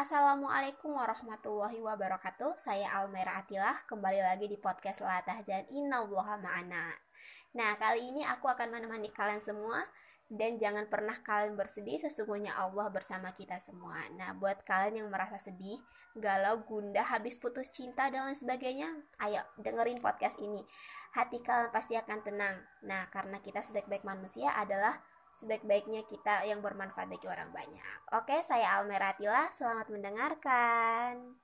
Assalamualaikum warahmatullahi wabarakatuh. Saya Almera Atilah Kembali lagi di podcast La Tahzan Inna Ma'ana. Nah kali ini aku akan menemani kalian semua Dan jangan pernah kalian bersedih Sesungguhnya Allah bersama kita semua. Nah buat kalian yang merasa sedih Galau, gundah, habis putus cinta dan lain sebagainya Ayo dengerin podcast ini. Hati kalian pasti akan tenang. Nah karena kita sebaik-baik manusia adalah sebaik-baiknya kita yang bermanfaat bagi orang banyak. Oke, saya Almeratila, selamat mendengarkan.